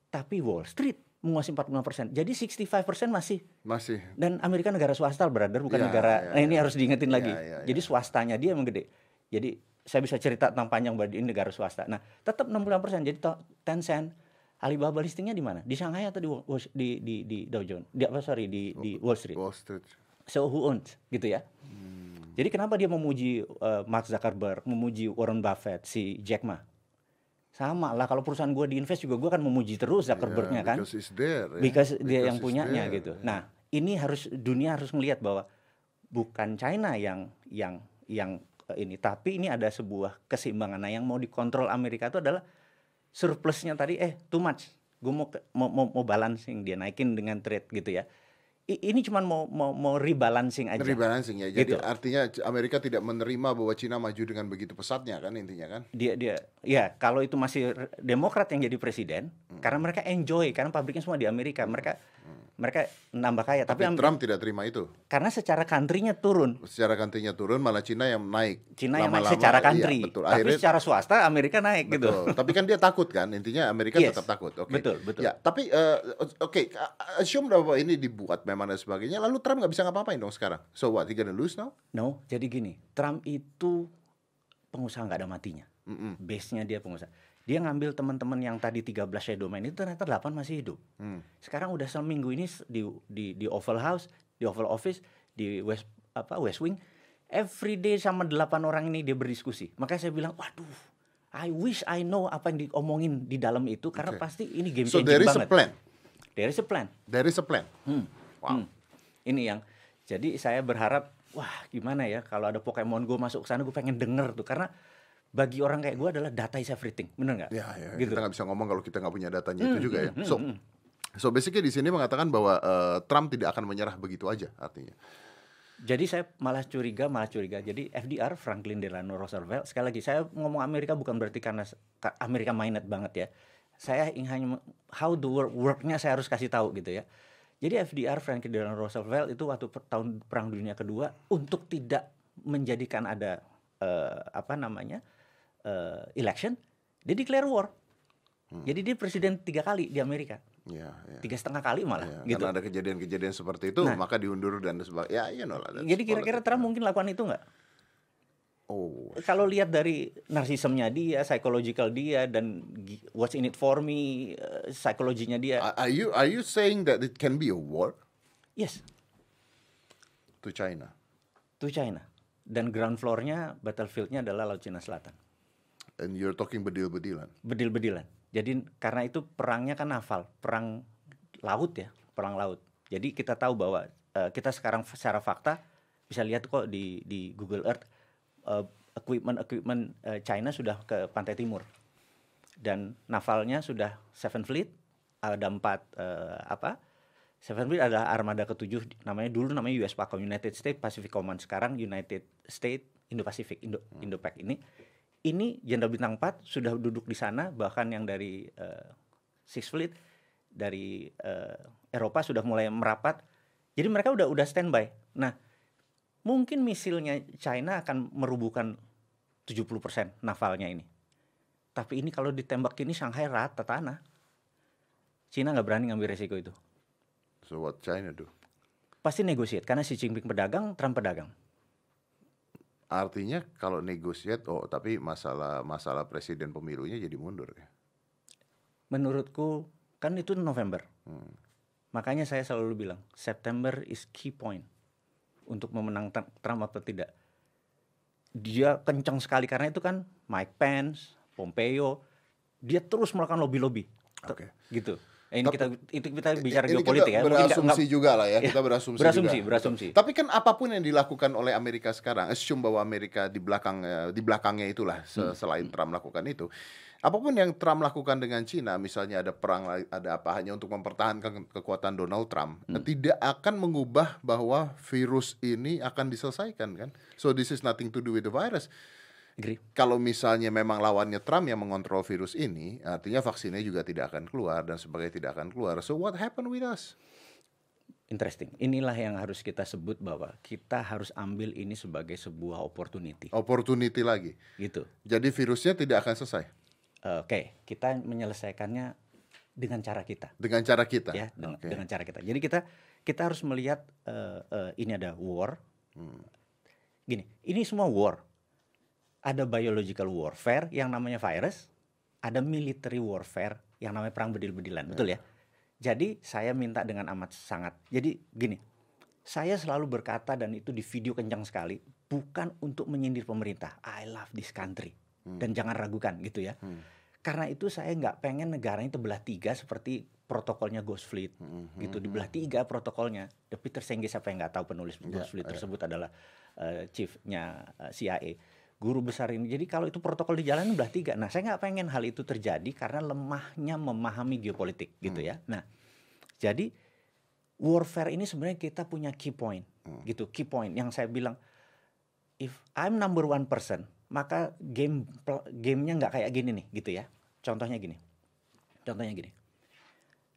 tapi Wall Street menguasai 45 persen. Jadi 65 persen masih Masih. dan Amerika negara swasta, brother, bukan Ya, negara. ya, nah, ini ya. harus diingetin lagi. Ya, ya, Jadi swastanya dia emang gede. Jadi saya bisa cerita tentang panjang bahwa ini negara swasta. Nah, tetap 60 persen. Jadi Tencent, Alibaba listingnya di mana? Di Shanghai atau di Wall- di di, di Dow Jones? Di apa sorry di di Wall Street. Wall Street. So who owns gitu ya? Jadi kenapa dia memuji uh, Mark Zuckerberg, memuji Warren Buffett, si Jack Ma? Sama lah kalau perusahaan gue diinvest juga gue kan memuji terus Zuckerbergnya Yeah, kan Because it's there. ya. because dia Because yang it's punyanya there, gitu. ya. Nah, ini harus dunia harus melihat bahwa bukan China yang yang yang eh, ini, tapi ini ada sebuah keseimbangan. Nah, yang mau dikontrol Amerika itu adalah surplusnya tadi eh too much gue mau, mau mau mau balancing dia naikin dengan trade gitu ya ini cuma mau mau mau rebalancing aja. Rebalancing ya. Jadi gitu. artinya Amerika tidak menerima bahwa Cina maju dengan begitu pesatnya kan intinya kan? Dia dia ya kalau itu masih Demokrat yang jadi presiden hmm. karena mereka enjoy karena pabriknya semua di Amerika. Mereka hmm mereka nambah kaya. Tapi, tapi Trump tidak terima itu. Karena secara country-nya turun. Secara country-nya turun, malah Cina yang naik. Cina yang naik secara iya, country. Iya, betul. Tapi Akhirnya, secara swasta Amerika naik gitu. betul. gitu. tapi kan dia takut kan, intinya Amerika yes. tetap takut. Oke. Okay. Betul, betul. Ya, tapi uh, oke, okay, assume bahwa ini dibuat memang dan sebagainya, lalu Trump nggak bisa ngapa-ngapain dong sekarang. So what? He gonna lose now? No, jadi gini, Trump itu pengusaha nggak ada matinya. Mm -mm. Base-nya dia pengusaha dia ngambil teman-teman yang tadi 13 shadow man itu ternyata 8 masih hidup. Hmm. Sekarang udah seminggu ini di di di Oval House, di Oval Office, di West apa West Wing, every day sama 8 orang ini dia berdiskusi. Makanya saya bilang, "Waduh, I wish I know apa yang diomongin di dalam itu karena okay. pasti ini game so, there is banget. A plan. There is a plan. There is a plan. Hmm. Wow. Hmm. Ini yang jadi saya berharap wah gimana ya kalau ada Pokemon Go masuk ke sana gue pengen denger tuh karena bagi orang kayak gue adalah data is everything, bener nggak? Ya, ya gitu. kita nggak bisa ngomong kalau kita nggak punya datanya hmm, itu juga ya. Hmm, so, hmm, so basically di sini mengatakan bahwa uh, Trump tidak akan menyerah begitu aja artinya. Jadi saya malah curiga, malah curiga. Jadi FDR Franklin Delano Roosevelt sekali lagi saya ngomong Amerika bukan berarti karena Amerika minded banget ya. Saya ingin hanya how the work worknya saya harus kasih tahu gitu ya. Jadi FDR Franklin Delano Roosevelt itu waktu per, tahun Perang Dunia Kedua untuk tidak menjadikan ada uh, apa namanya uh, election, dia declare war. Hmm. Jadi dia presiden tiga kali di Amerika. Ya, ya. Tiga setengah kali malah. Ya, gitu. Karena ada kejadian-kejadian seperti itu, nah, maka diundur dan sebagainya. Ya, you know Jadi kira-kira Trump mungkin lakukan itu nggak? Oh. Kalau lihat dari narsismnya dia, psychological dia, dan what's in it for me, uh, psikologinya dia. Are you are you saying that it can be a war? Yes. To China. To China. Dan ground floor-nya, battlefieldnya adalah Laut Cina Selatan. And you're talking bedil-bedilan. Bedil-bedilan. Jadi karena itu perangnya kan naval, perang laut ya, perang laut. Jadi kita tahu bahwa uh, kita sekarang secara fakta bisa lihat kok di di Google Earth uh, equipment equipment uh, China sudah ke pantai timur dan navalnya sudah Seven Fleet ada empat uh, apa Seven Fleet adalah armada ketujuh namanya dulu namanya US PACOM United States Pacific Command sekarang United States Indo Pacific Indo Indo Pac ini ini Jenderal Bintang 4 sudah duduk di sana bahkan yang dari uh, Six Fleet dari uh, Eropa sudah mulai merapat. Jadi mereka udah udah standby. Nah, mungkin misilnya China akan merubuhkan 70% navalnya ini. Tapi ini kalau ditembak ini Shanghai rata tanah. China nggak berani ngambil resiko itu. So what China do? Pasti negosiat karena Xi Jinping pedagang, Trump pedagang. Artinya kalau negosiat, oh tapi masalah masalah presiden pemilunya jadi mundur ya? Menurutku kan itu November. Hmm. Makanya saya selalu bilang September is key point untuk memenangkan Trump atau tidak. Dia kencang sekali karena itu kan Mike Pence, Pompeo, dia terus melakukan lobby-lobby. Oke. Okay. Gitu. Ini kita itu kita bicara ini geopolitik kita ya. Berasumsi enggak, juga lah ya, ya, kita berasumsi. Berasumsi, juga. berasumsi. Tapi kan apa pun yang dilakukan oleh Amerika sekarang, assume bahwa Amerika di belakang eh, di belakangnya itulah hmm. selain Trump melakukan itu. Apa pun yang Trump lakukan dengan Cina, misalnya ada perang, ada apa hanya untuk mempertahankan kekuatan Donald Trump, hmm. tidak akan mengubah bahwa virus ini akan diselesaikan kan. So this is nothing to do with the virus Agree. Kalau misalnya memang lawannya Trump yang mengontrol virus ini, artinya vaksinnya juga tidak akan keluar dan sebagainya tidak akan keluar. So what happened with us? Interesting. Inilah yang harus kita sebut bahwa kita harus ambil ini sebagai sebuah opportunity. Opportunity lagi. Gitu. Jadi virusnya tidak akan selesai. Oke, okay. kita menyelesaikannya dengan cara kita. Dengan cara kita. Ya, dengan, okay. dengan cara kita. Jadi kita kita harus melihat uh, uh, ini ada war. Hmm. Gini, ini semua war ada biological warfare yang namanya virus, ada military warfare yang namanya perang bedil-bedilan, betul ya? Jadi saya minta dengan amat sangat. Jadi gini, saya selalu berkata dan itu di video kencang sekali, bukan untuk menyindir pemerintah. I love this country hmm. dan jangan ragukan gitu ya. Hmm. Karena itu saya nggak pengen negaranya terbelah tiga seperti protokolnya Ghost Fleet hmm. hmm gitu hmm. dibelah tiga protokolnya. The Peter Senge siapa yang nggak tahu penulis yeah, Ghost Fleet yeah. tersebut adalah uh, chiefnya uh, CIA guru besar ini. Jadi kalau itu protokol di jalan udah tiga. Nah, saya nggak pengen hal itu terjadi karena lemahnya memahami geopolitik gitu ya. Nah, jadi warfare ini sebenarnya kita punya key point gitu, key point yang saya bilang if I'm number one person, maka game gamenya nggak kayak gini nih gitu ya. Contohnya gini, contohnya gini.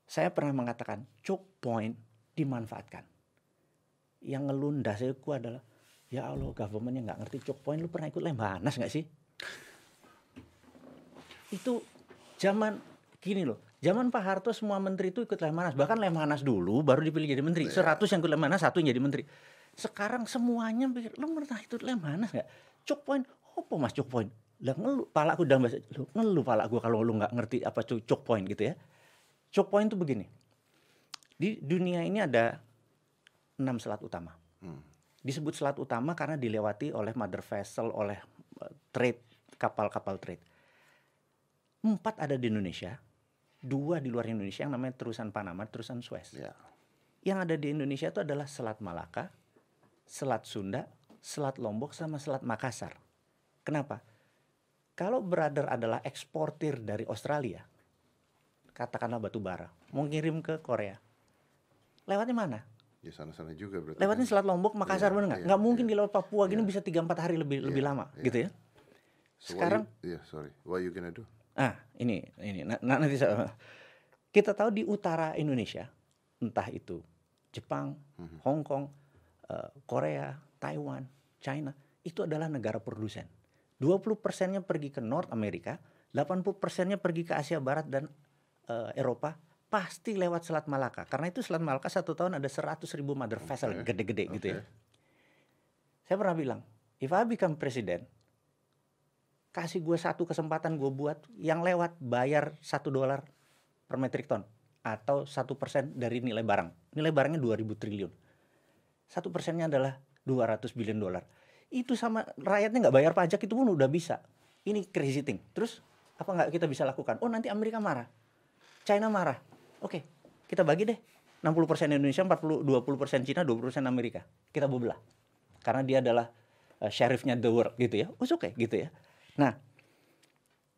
Saya pernah mengatakan choke point dimanfaatkan. Yang ngelundah saya adalah ya Allah government yang nggak ngerti choke point lu pernah ikut lemhanas nggak sih? Itu zaman gini loh zaman Pak Harto semua menteri itu ikut lemhanas. Bahkan lemhanas dulu baru dipilih jadi menteri. 100 yang ikut lemhanas satu yang jadi menteri. Sekarang semuanya pikir lu pernah ikut lemhanas nggak? Choke point apa mas choke point? Lah ngeluh pala aku dalam bahasa lu ngeluh pala gue kalau lu nggak ngerti apa choke point gitu ya. Choke point itu begini di dunia ini ada enam selat utama. Hmm disebut selat utama karena dilewati oleh mother vessel, oleh uh, trade kapal-kapal trade. Empat ada di Indonesia, dua di luar Indonesia yang namanya terusan Panama, terusan Suez. Ya. Yang ada di Indonesia itu adalah Selat Malaka, Selat Sunda, Selat Lombok, sama Selat Makassar. Kenapa? Kalau brother adalah eksportir dari Australia, katakanlah batu bara, mau ngirim ke Korea, lewatnya mana? Ya sana-sana juga berarti. Lewatnya kan? Selat Lombok, Makassar yeah, benar nggak? Yeah, nggak mungkin yeah. di laut Papua gini yeah. bisa tiga empat hari lebih yeah, lebih lama, yeah. gitu ya. So Sekarang, iya yeah, sorry, what you gonna do? Ah, ini ini nah, nanti saya, kita tahu di utara Indonesia, entah itu Jepang, mm-hmm. Hong Kong, uh, Korea, Taiwan, China, itu adalah negara produsen. 20 persennya pergi ke North Amerika, 80 persennya pergi ke Asia Barat dan uh, Eropa, pasti lewat Selat Malaka. Karena itu Selat Malaka satu tahun ada 100 ribu mother vessel gede-gede okay. gitu ya. Saya pernah bilang, if I become president, kasih gue satu kesempatan gue buat yang lewat bayar satu dolar per metric ton atau satu persen dari nilai barang. Nilai barangnya 2000 triliun. Satu persennya adalah 200 billion dolar. Itu sama rakyatnya nggak bayar pajak itu pun udah bisa. Ini crazy thing. Terus apa nggak kita bisa lakukan? Oh nanti Amerika marah, China marah, Oke, kita bagi deh. 60% Indonesia, 40 20% Cina, 20% Amerika. Kita bebelah. Karena dia adalah uh, sheriffnya the world gitu ya. Oh, oke okay, gitu ya. Nah,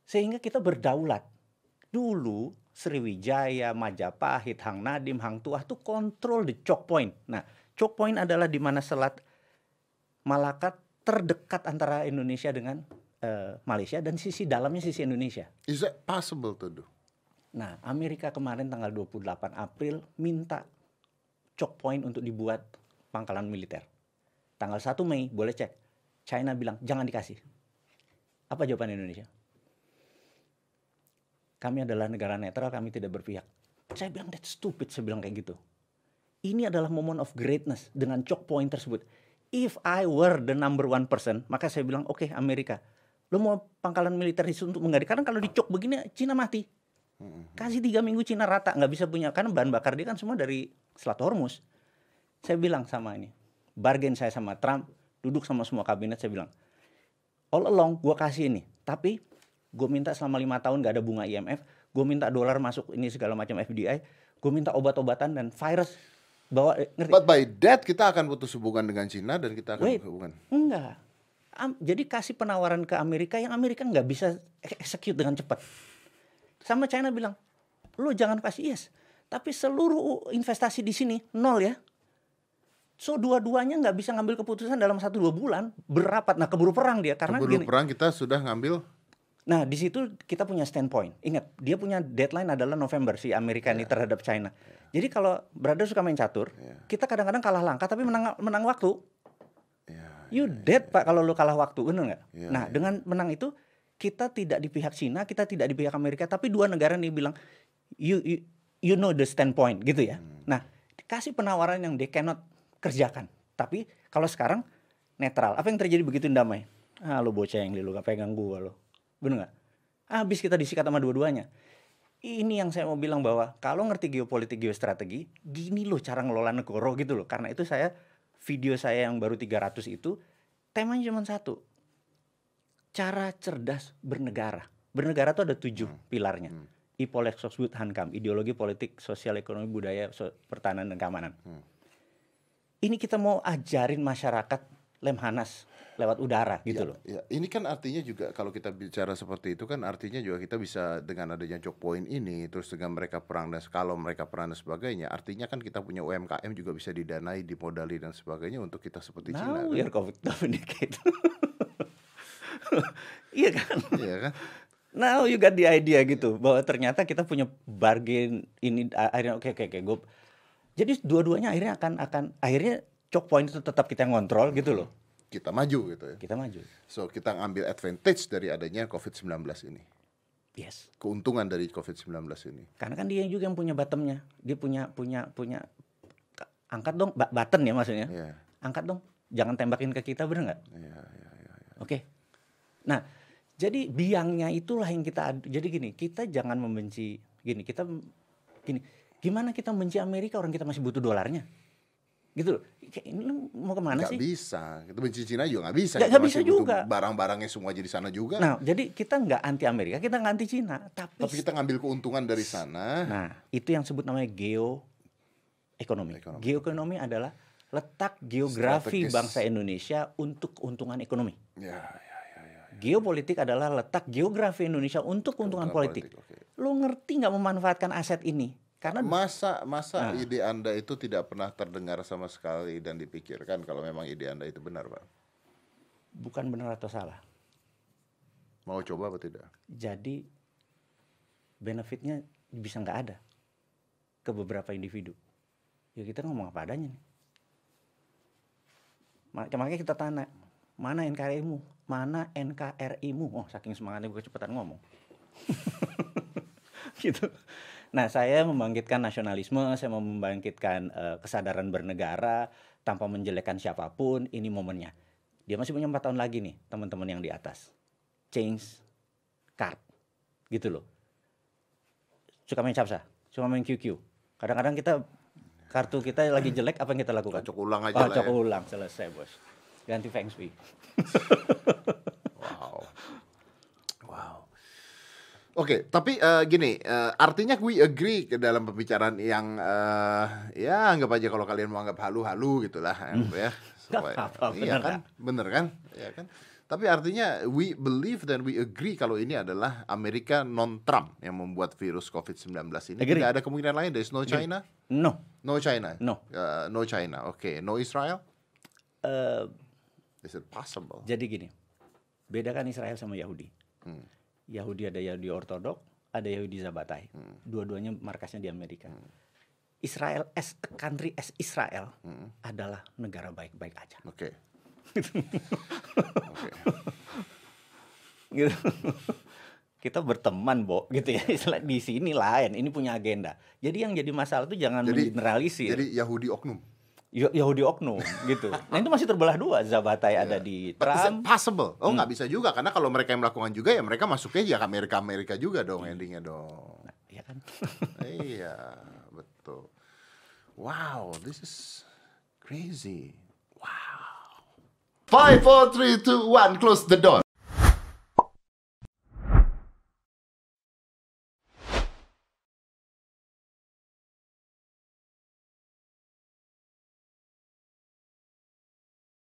sehingga kita berdaulat. Dulu Sriwijaya, Majapahit, Hang Nadim, Hang Tuah tuh kontrol di choke point. Nah, choke point adalah di mana selat Malaka terdekat antara Indonesia dengan uh, Malaysia dan sisi dalamnya sisi Indonesia. Is that possible to do? Nah, Amerika kemarin tanggal 28 April minta choke untuk dibuat pangkalan militer. Tanggal 1 Mei boleh cek. China bilang jangan dikasih. Apa jawaban Indonesia? Kami adalah negara netral, kami tidak berpihak. Saya bilang that's stupid, saya bilang kayak gitu. Ini adalah moment of greatness dengan choke tersebut. If I were the number one person, maka saya bilang oke okay, Amerika, lo mau pangkalan militer untuk mengganti. Karena kalau dicok begini, Cina mati Kasih tiga minggu Cina rata nggak bisa punya karena bahan bakar dia kan semua dari Selat Hormuz. Saya bilang sama ini, bargain saya sama Trump, duduk sama semua kabinet saya bilang, all along gue kasih ini, tapi gue minta selama lima tahun gak ada bunga IMF, gue minta dolar masuk ini segala macam FDI, gue minta obat-obatan dan virus bawa eh, ngerti? But by that kita akan putus hubungan dengan Cina dan kita akan Wait, hubungan. Enggak. jadi kasih penawaran ke Amerika yang Amerika nggak bisa execute dengan cepat. Sama China bilang, lu jangan kasih yes. Tapi seluruh investasi di sini nol ya. So dua-duanya nggak bisa ngambil keputusan dalam satu dua bulan berapat. Nah keburu perang dia karena keburu gini, perang kita sudah ngambil. Nah di situ kita punya standpoint. Ingat dia punya deadline adalah November si Amerika yeah. ini terhadap China. Yeah. Jadi kalau brother suka main catur, yeah. kita kadang-kadang kalah langkah tapi menang menang waktu. Yeah, you yeah, dead yeah. pak kalau lu kalah waktu bener nggak? Yeah, nah yeah. dengan menang itu kita tidak di pihak Cina, kita tidak di pihak Amerika, tapi dua negara ini bilang you you, you know the standpoint gitu ya. Hmm. Nah, kasih penawaran yang they cannot kerjakan. Tapi kalau sekarang netral. Apa yang terjadi begitu damai? Ah, lo bocah yang lu gak pegang gua lo. Bener gak? Habis kita disikat sama dua-duanya. Ini yang saya mau bilang bahwa kalau ngerti geopolitik geostrategi, gini loh cara ngelola negara gitu loh. Karena itu saya video saya yang baru 300 itu temanya cuma satu cara cerdas bernegara. Bernegara itu ada tujuh hmm. pilarnya. Hmm. Ipolek Sosbud Hankam, ideologi politik, sosial, ekonomi, budaya, so, pertahanan dan keamanan. Hmm. Ini kita mau ajarin masyarakat Lemhanas lewat udara gitu Ya, loh. ya. Ini kan artinya juga kalau kita bicara seperti itu kan artinya juga kita bisa dengan adanya choke point ini terus dengan mereka perang dan kalau mereka perang dan sebagainya artinya kan kita punya UMKM juga bisa didanai, dimodali dan sebagainya untuk kita seperti Cina. Now kan? you're communicating. iya kan? Iya kan? Now you got the idea gitu bahwa ternyata kita punya bargain ini akhirnya oke oke oke gue jadi dua-duanya akhirnya akan akan akhirnya choke point itu tetap kita ngontrol gitu loh Kita maju gitu ya. kita maju So kita ngambil advantage dari adanya COVID-19 ini. yes Keuntungan dari COVID-19 ini. karena kan dia juga yang punya bottomnya dia punya punya punya angkat dong button ya maksudnya Iya. angkat dong jangan tembakin ke kita bener nggak Iya, iya, iya. oke nah jadi biangnya itulah yang kita ad- jadi gini kita jangan membenci gini kita gini gimana kita membenci Amerika orang kita masih butuh dolarnya gitu loh Kayak ini lu mau ke mana Nggak sih bisa. Kita benci Cina juga nggak bisa. Nggak bisa juga. Barang-barangnya semua jadi sana juga. nah jadi kita nggak anti Amerika kita nggak anti Cina tapi, Tapi kita ngambil keuntungan dari sana. nah itu yang sebut namanya geo ekonomi Ekonomi. geoekonomi adalah letak geografi Strategis. bangsa Indonesia untuk keuntungan ekonomi ya, ya. Geopolitik adalah letak geografi Indonesia untuk keuntungan Keuntungan politik. oke. Lu ngerti nggak memanfaatkan aset ini? Karena Masa masa Nah. ide Anda itu tidak pernah terdengar sama sekali dan dipikirkan kalau memang ide Anda itu benar, Pak. bukan benar atau salah. Mau coba apa tidak? Jadi benefitnya bisa nggak ada ke beberapa individu. Ya kita ngomong apa adanya nih. Ma- Makanya kita tanya, mana NKRI-mu? Mana NKRI-mu? Oh, saking semangatnya gue kecepatan ngomong. gitu. Nah, saya membangkitkan nasionalisme, saya mau membangkitkan eh, kesadaran bernegara tanpa menjelekkan siapa pun. Ini momennya. Dia masih punya empat tahun lagi nih, teman-teman yang di atas. Change card, gitu loh. Suka main capsa, suka main QQ. Kadang-kadang kita kartu kita lagi jelek, apa yang kita lakukan? Kocok ulang aja Oh, lah cok ya. ulang, selesai bos. Ganti Feng Shui. Wow. Wow. Oke, tapi eh, gini, eh, artinya we agree ke dalam pembicaraan yang eh, ya anggap aja kalau kalian mau anggap halu-halu gitulah ya. Nggak Supaya- apa-apa, iya bener kan? Bener kan? Iya kan? Tapi artinya we believe dan we agree kalau ini adalah Amerika non Trump yang membuat virus COVID-19 ini. Agree. Tidak ada kemungkinan lain. There's no China. No, No China. No. Uh, no China. Oke. No Israel. eh, Is it possible? jadi gini, bedakan Israel sama Yahudi. Hmm. Yahudi ada Yahudi Ortodok, ada Yahudi Zabatai. Hmm. Dua-duanya markasnya di Amerika. Israel as a country as Israel Hmm. adalah negara baik-baik aja. Oke. Oke. Gitu. Kita berteman, Bo, gitu ya. Istilah di sini lain, ini punya agenda. Jadi yang jadi masalah tuh jangan Jadi- mengeneralisir. Jadi Yahudi oknum. Ya- Yahudi oknum gitu. Nah itu masih terbelah dua. Zabatai ada di But is it Trump. possible? Oh nggak bisa juga karena kalau mereka yang melakukan juga ya mereka masuknya ya ke Amerika Amerika juga dong endingnya dong. Nah, ya kan? iya betul. Wow, this is crazy. Wow. Five, four, three, two, one, close the door.